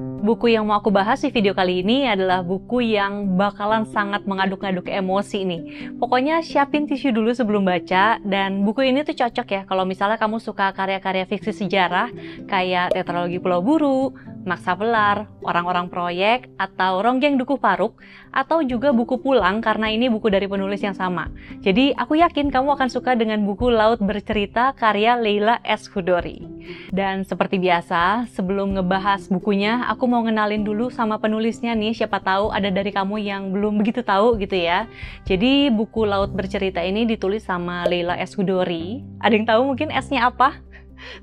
Buku yang mau aku bahas di video kali ini adalah buku yang bakalan sangat mengaduk-aduk emosi nih. Pokoknya siapin tisu dulu sebelum baca dan buku ini tuh cocok ya kalau misalnya kamu suka karya-karya fiksi sejarah kayak Tetralogi Pulau Buru, Maksa Pelar, Orang-orang Proyek, atau Ronggeng Dukuh Paruk, atau juga buku Pulang karena ini buku dari penulis yang sama. Jadi aku yakin kamu akan suka dengan buku Laut Bercerita karya Leila S. Hudori. Dan seperti biasa, sebelum ngebahas bukunya, aku mau ngenalin dulu sama penulisnya nih, siapa tahu ada dari kamu yang belum begitu tahu gitu ya. Jadi buku Laut Bercerita ini ditulis sama Leila S. Hudori. Ada yang tahu mungkin S-nya apa?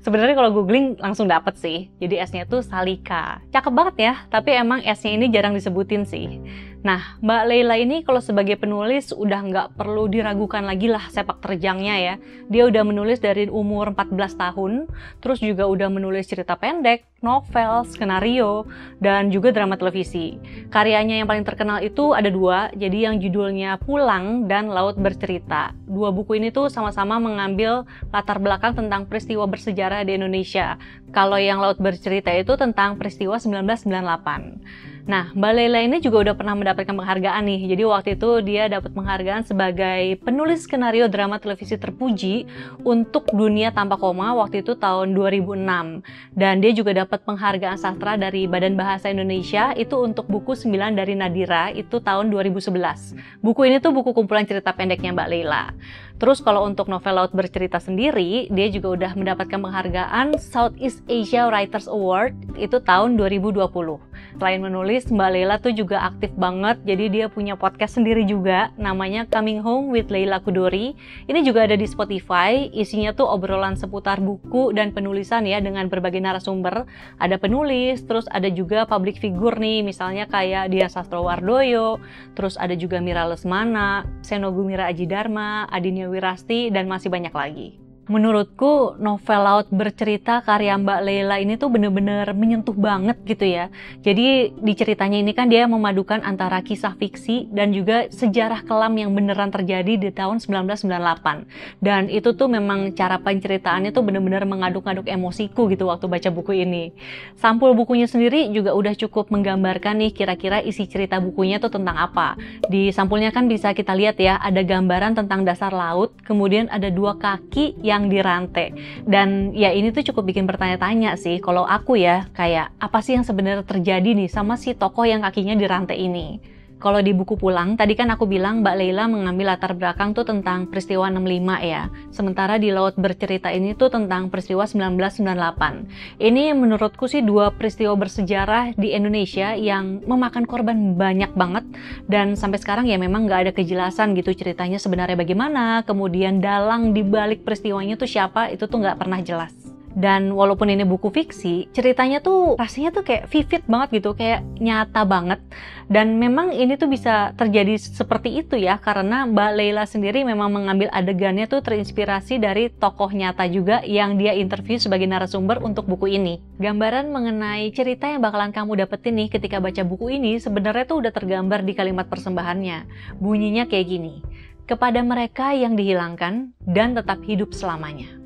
Sebenarnya kalau googling langsung dapet sih. Jadi S-nya tuh Salika. Cakep banget ya, tapi emang S-nya ini jarang disebutin sih. Nah, Mbak Leila ini kalau sebagai penulis udah nggak perlu diragukan lagi lah sepak terjangnya ya. Dia udah menulis dari umur 14 tahun, terus juga udah menulis cerita pendek, novel, skenario, dan juga drama televisi. Karyanya yang paling terkenal itu ada dua, jadi yang judulnya Pulang dan Laut Bercerita. Dua buku ini tuh sama-sama mengambil latar belakang tentang peristiwa bersejarah di Indonesia. Kalau yang Laut Bercerita itu tentang peristiwa 1998. Nah, Mbak Leila ini juga udah pernah mendapatkan penghargaan nih. Jadi waktu itu dia dapat penghargaan sebagai penulis skenario drama televisi terpuji untuk Dunia Tanpa Koma waktu itu tahun 2006. Dan dia juga dapat penghargaan sastra dari Badan Bahasa Indonesia itu untuk buku 9 dari Nadira itu tahun 2011. Buku ini tuh buku kumpulan cerita pendeknya Mbak Leila. Terus kalau untuk novel Laut Bercerita sendiri, dia juga udah mendapatkan penghargaan Southeast Asia Writers Award itu tahun 2020. Selain menulis, Mbak Leila tuh juga aktif banget, jadi dia punya podcast sendiri juga, namanya Coming Home with Leila Kudori. Ini juga ada di Spotify, isinya tuh obrolan seputar buku dan penulisan ya, dengan berbagai narasumber. Ada penulis, terus ada juga public figure nih, misalnya kayak Dian Sastrowardoyo, terus ada juga Mira Lesmana, Senogumira Aji Dharma, Adinia Wirasti, dan masih banyak lagi. Menurutku novel Laut Bercerita karya Mbak Leila ini tuh bener-bener menyentuh banget gitu ya. Jadi di ceritanya ini kan dia memadukan antara kisah fiksi dan juga sejarah kelam yang beneran terjadi di tahun 1998. Dan itu tuh memang cara penceritaannya tuh bener-bener mengaduk-aduk emosiku gitu waktu baca buku ini. Sampul bukunya sendiri juga udah cukup menggambarkan nih kira-kira isi cerita bukunya tuh tentang apa. Di sampulnya kan bisa kita lihat ya, ada gambaran tentang dasar laut, kemudian ada dua kaki yang yang dirantai. Dan ya ini tuh cukup bikin bertanya-tanya sih kalau aku ya kayak apa sih yang sebenarnya terjadi nih sama si tokoh yang kakinya dirantai ini. Kalau di buku pulang, tadi kan aku bilang Mbak Leila mengambil latar belakang tuh tentang peristiwa 65 ya. Sementara di Laut Bercerita ini tuh tentang peristiwa 1998. Ini menurutku sih dua peristiwa bersejarah di Indonesia yang memakan korban banyak banget. Dan sampai sekarang ya memang nggak ada kejelasan gitu ceritanya sebenarnya bagaimana. Kemudian dalang di balik peristiwanya tuh siapa, itu tuh nggak pernah jelas. Dan walaupun ini buku fiksi, ceritanya tuh rasanya tuh kayak vivid banget gitu, kayak nyata banget. Dan memang ini tuh bisa terjadi seperti itu ya, karena Mbak Leila sendiri memang mengambil adegannya tuh terinspirasi dari tokoh nyata juga yang dia interview sebagai narasumber untuk buku ini. Gambaran mengenai cerita yang bakalan kamu dapetin nih ketika baca buku ini sebenarnya tuh udah tergambar di kalimat persembahannya. Bunyinya kayak gini, kepada mereka yang dihilangkan dan tetap hidup selamanya.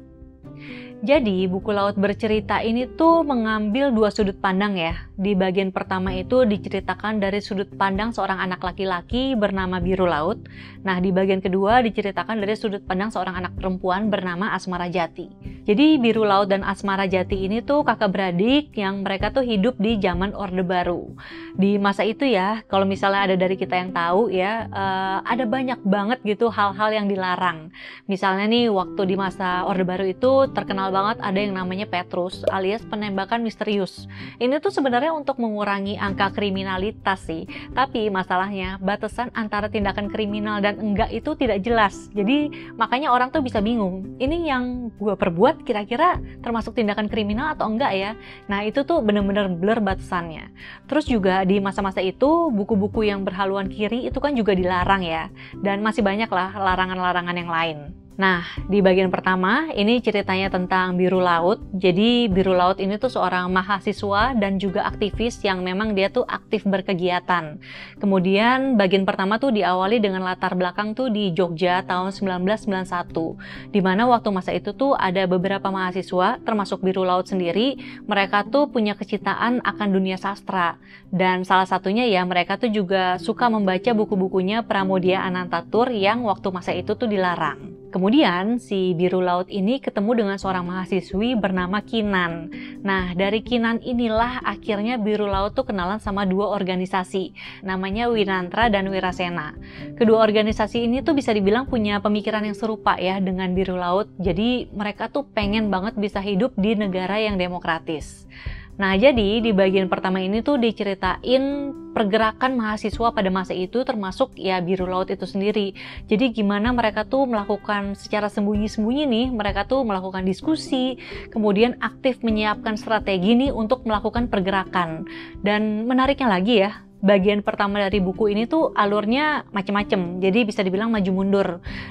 Jadi, buku Laut Bercerita ini tuh mengambil dua sudut pandang ya. Di bagian pertama itu diceritakan dari sudut pandang seorang anak laki-laki bernama Biru Laut. Nah, di bagian kedua diceritakan dari sudut pandang seorang anak perempuan bernama Asmara Jati. Jadi, Biru Laut dan Asmara Jati ini tuh kakak beradik yang mereka tuh hidup di zaman Orde Baru. Di masa itu ya, kalau misalnya ada dari kita yang tahu ya, uh, ada banyak banget gitu hal-hal yang dilarang. Misalnya nih, waktu di masa Orde Baru itu terkenal banget ada yang namanya Petrus alias penembakan misterius. Ini tuh sebenarnya untuk mengurangi angka kriminalitas sih. Tapi masalahnya batasan antara tindakan kriminal dan enggak itu tidak jelas. Jadi makanya orang tuh bisa bingung. Ini yang gue perbuat kira-kira termasuk tindakan kriminal atau enggak ya? Nah itu tuh bener-bener blur batasannya. Terus juga di masa-masa itu buku-buku yang berhaluan kiri itu kan juga dilarang ya. Dan masih banyak lah larangan-larangan yang lain. Nah, di bagian pertama ini ceritanya tentang Biru Laut. Jadi Biru Laut ini tuh seorang mahasiswa dan juga aktivis yang memang dia tuh aktif berkegiatan. Kemudian bagian pertama tuh diawali dengan latar belakang tuh di Jogja tahun 1991. Di mana waktu masa itu tuh ada beberapa mahasiswa termasuk Biru Laut sendiri, mereka tuh punya kecintaan akan dunia sastra. Dan salah satunya ya mereka tuh juga suka membaca buku-bukunya Pramudia Anantatur yang waktu masa itu tuh dilarang. Kemudian si biru laut ini ketemu dengan seorang mahasiswi bernama Kinan. Nah dari Kinan inilah akhirnya biru laut tuh kenalan sama dua organisasi, namanya Winantra dan Wirasena. Kedua organisasi ini tuh bisa dibilang punya pemikiran yang serupa ya dengan biru laut. Jadi mereka tuh pengen banget bisa hidup di negara yang demokratis. Nah, jadi di bagian pertama ini tuh diceritain pergerakan mahasiswa pada masa itu termasuk ya biru laut itu sendiri. Jadi gimana mereka tuh melakukan secara sembunyi-sembunyi nih, mereka tuh melakukan diskusi, kemudian aktif menyiapkan strategi nih untuk melakukan pergerakan. Dan menariknya lagi ya, bagian pertama dari buku ini tuh alurnya macem-macem. Jadi bisa dibilang maju mundur.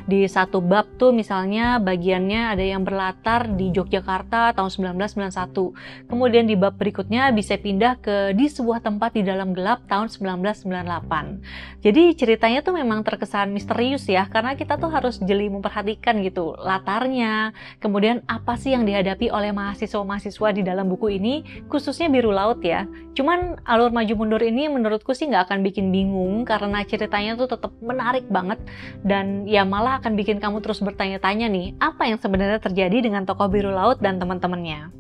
Di satu bab tuh misalnya bagiannya ada yang berlatar di Yogyakarta tahun 1991. Kemudian di bab berikutnya bisa pindah ke di sebuah tempat di dalam gelap tahun 1998. Jadi ceritanya tuh memang terkesan misterius ya karena kita tuh harus jeli memperhatikan gitu latarnya. Kemudian apa sih yang dihadapi oleh mahasiswa-mahasiswa di dalam buku ini khususnya biru laut ya. Cuman alur maju mundur ini menurut menurutku sih nggak akan bikin bingung karena ceritanya tuh tetap menarik banget dan ya malah akan bikin kamu terus bertanya-tanya nih apa yang sebenarnya terjadi dengan tokoh biru laut dan teman-temannya.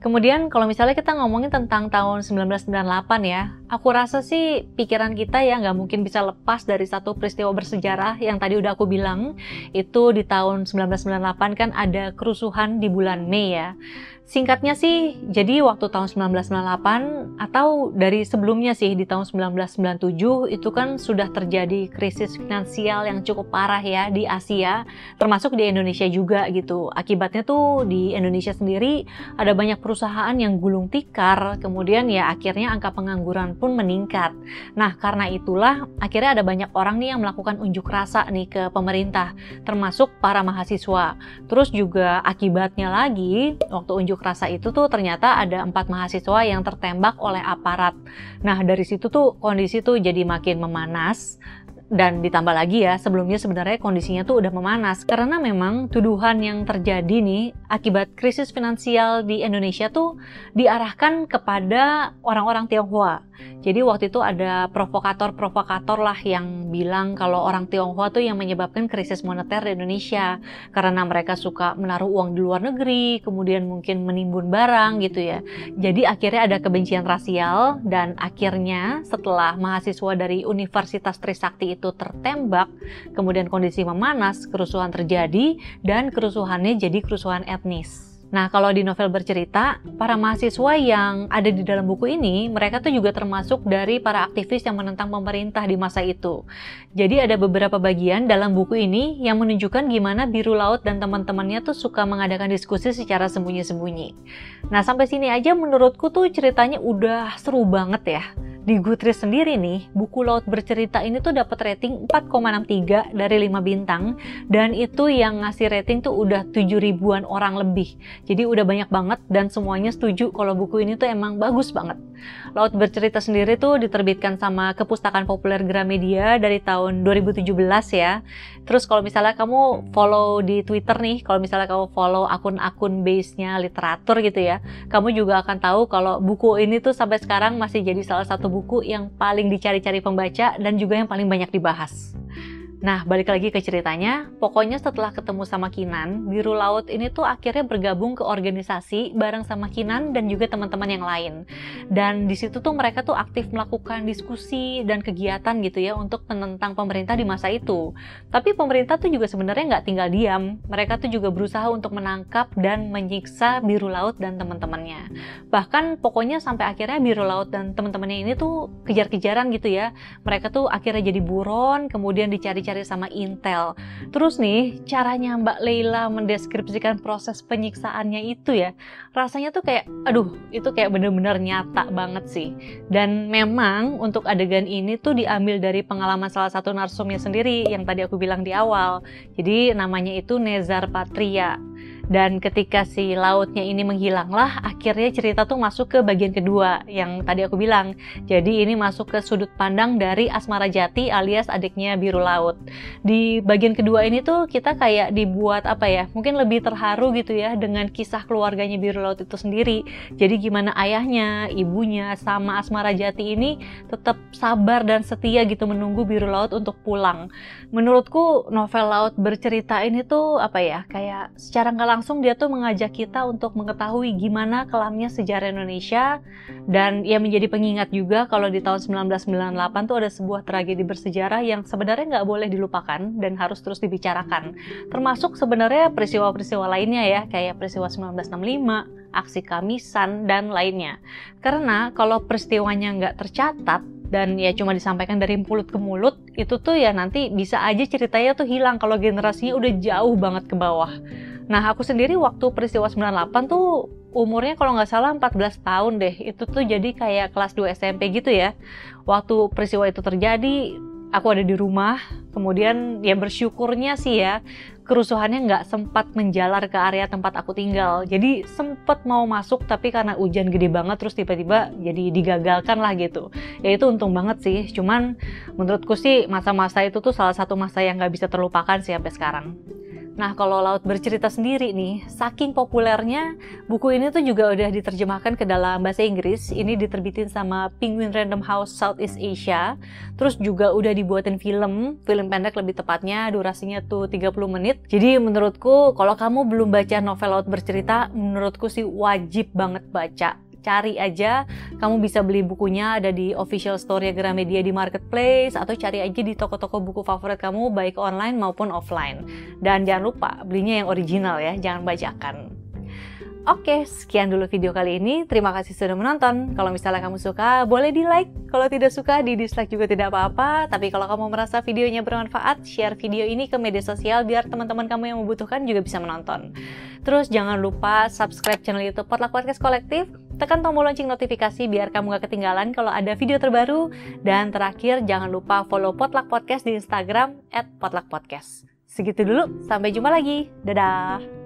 Kemudian kalau misalnya kita ngomongin tentang tahun 1998 ya, aku rasa sih pikiran kita ya nggak mungkin bisa lepas dari satu peristiwa bersejarah yang tadi udah aku bilang, itu di tahun 1998 kan ada kerusuhan di bulan Mei ya. Singkatnya sih, jadi waktu tahun 1998 atau dari sebelumnya sih di tahun 1997 itu kan sudah terjadi krisis finansial yang cukup parah ya di Asia, termasuk di Indonesia juga gitu. Akibatnya tuh di Indonesia sendiri ada banyak perusahaan yang gulung tikar, kemudian ya akhirnya angka pengangguran pun meningkat. Nah, karena itulah akhirnya ada banyak orang nih yang melakukan unjuk rasa nih ke pemerintah, termasuk para mahasiswa. Terus juga akibatnya lagi waktu unjuk unjuk rasa itu tuh ternyata ada empat mahasiswa yang tertembak oleh aparat. Nah dari situ tuh kondisi tuh jadi makin memanas dan ditambah lagi ya sebelumnya sebenarnya kondisinya tuh udah memanas karena memang tuduhan yang terjadi nih akibat krisis finansial di Indonesia tuh diarahkan kepada orang-orang Tionghoa jadi waktu itu ada provokator-provokator lah yang bilang kalau orang Tionghoa tuh yang menyebabkan krisis moneter di Indonesia karena mereka suka menaruh uang di luar negeri, kemudian mungkin menimbun barang gitu ya. Jadi akhirnya ada kebencian rasial dan akhirnya setelah mahasiswa dari Universitas Trisakti itu tertembak, kemudian kondisi memanas, kerusuhan terjadi dan kerusuhannya jadi kerusuhan etnis. Nah, kalau di novel bercerita, para mahasiswa yang ada di dalam buku ini, mereka tuh juga termasuk dari para aktivis yang menentang pemerintah di masa itu. Jadi ada beberapa bagian dalam buku ini yang menunjukkan gimana Biru Laut dan teman-temannya tuh suka mengadakan diskusi secara sembunyi-sembunyi. Nah, sampai sini aja menurutku tuh ceritanya udah seru banget ya di Goodreads sendiri nih, buku Laut Bercerita ini tuh dapat rating 4,63 dari 5 bintang dan itu yang ngasih rating tuh udah 7 ribuan orang lebih. Jadi udah banyak banget dan semuanya setuju kalau buku ini tuh emang bagus banget. Laut Bercerita sendiri tuh diterbitkan sama Kepustakaan Populer Gramedia dari tahun 2017 ya. Terus kalau misalnya kamu follow di Twitter nih, kalau misalnya kamu follow akun-akun base-nya literatur gitu ya, kamu juga akan tahu kalau buku ini tuh sampai sekarang masih jadi salah satu buku yang paling dicari-cari pembaca dan juga yang paling banyak dibahas. Nah, balik lagi ke ceritanya, pokoknya setelah ketemu sama Kinan, Biru Laut ini tuh akhirnya bergabung ke organisasi bareng sama Kinan dan juga teman-teman yang lain. Dan di situ tuh mereka tuh aktif melakukan diskusi dan kegiatan gitu ya untuk menentang pemerintah di masa itu. Tapi pemerintah tuh juga sebenarnya nggak tinggal diam. Mereka tuh juga berusaha untuk menangkap dan menyiksa Biru Laut dan teman-temannya. Bahkan pokoknya sampai akhirnya Biru Laut dan teman-temannya ini tuh kejar-kejaran gitu ya. Mereka tuh akhirnya jadi buron, kemudian dicari dicari sama Intel. Terus nih, caranya Mbak Leila mendeskripsikan proses penyiksaannya itu ya, rasanya tuh kayak, aduh, itu kayak bener-bener nyata banget sih. Dan memang untuk adegan ini tuh diambil dari pengalaman salah satu narsumnya sendiri yang tadi aku bilang di awal. Jadi namanya itu Nezar Patria. Dan ketika si lautnya ini menghilanglah, akhirnya cerita tuh masuk ke bagian kedua yang tadi aku bilang. Jadi ini masuk ke sudut pandang dari Asmara Jati alias adiknya Biru Laut. Di bagian kedua ini tuh kita kayak dibuat apa ya, mungkin lebih terharu gitu ya dengan kisah keluarganya Biru Laut itu sendiri. Jadi gimana ayahnya, ibunya, sama Asmara Jati ini tetap sabar dan setia gitu menunggu Biru Laut untuk pulang. Menurutku novel Laut bercerita ini tuh apa ya, kayak secara nggak langsung dia tuh mengajak kita untuk mengetahui gimana kelamnya sejarah Indonesia dan ya menjadi pengingat juga kalau di tahun 1998 tuh ada sebuah tragedi bersejarah yang sebenarnya nggak boleh dilupakan dan harus terus dibicarakan. Termasuk sebenarnya peristiwa-peristiwa lainnya ya, kayak peristiwa 1965, aksi Kamisan, dan lainnya. Karena kalau peristiwanya nggak tercatat, dan ya cuma disampaikan dari mulut ke mulut, itu tuh ya nanti bisa aja ceritanya tuh hilang kalau generasinya udah jauh banget ke bawah. Nah, aku sendiri waktu peristiwa 98 tuh umurnya kalau nggak salah 14 tahun deh. Itu tuh jadi kayak kelas 2 SMP gitu ya. Waktu peristiwa itu terjadi, aku ada di rumah. Kemudian ya bersyukurnya sih ya, kerusuhannya nggak sempat menjalar ke area tempat aku tinggal. Jadi sempat mau masuk tapi karena hujan gede banget terus tiba-tiba jadi digagalkan lah gitu. Ya itu untung banget sih. Cuman menurutku sih masa-masa itu tuh salah satu masa yang nggak bisa terlupakan sih sampai sekarang. Nah, kalau Laut bercerita sendiri nih, saking populernya, buku ini tuh juga udah diterjemahkan ke dalam bahasa Inggris. Ini diterbitin sama Penguin Random House Southeast Asia. Terus juga udah dibuatin film, film pendek lebih tepatnya, durasinya tuh 30 menit. Jadi menurutku, kalau kamu belum baca novel Laut bercerita, menurutku sih wajib banget baca cari aja kamu bisa beli bukunya ada di official store Gramedia di marketplace atau cari aja di toko-toko buku favorit kamu baik online maupun offline dan jangan lupa belinya yang original ya jangan bajakan Oke, sekian dulu video kali ini. Terima kasih sudah menonton. Kalau misalnya kamu suka, boleh di like. Kalau tidak suka, di dislike juga tidak apa-apa. Tapi kalau kamu merasa videonya bermanfaat, share video ini ke media sosial biar teman-teman kamu yang membutuhkan juga bisa menonton. Terus jangan lupa subscribe channel YouTube Potluck Podcast Kolektif tekan tombol lonceng notifikasi biar kamu gak ketinggalan kalau ada video terbaru. Dan terakhir, jangan lupa follow Potluck Podcast di Instagram at. Segitu dulu, sampai jumpa lagi. Dadah!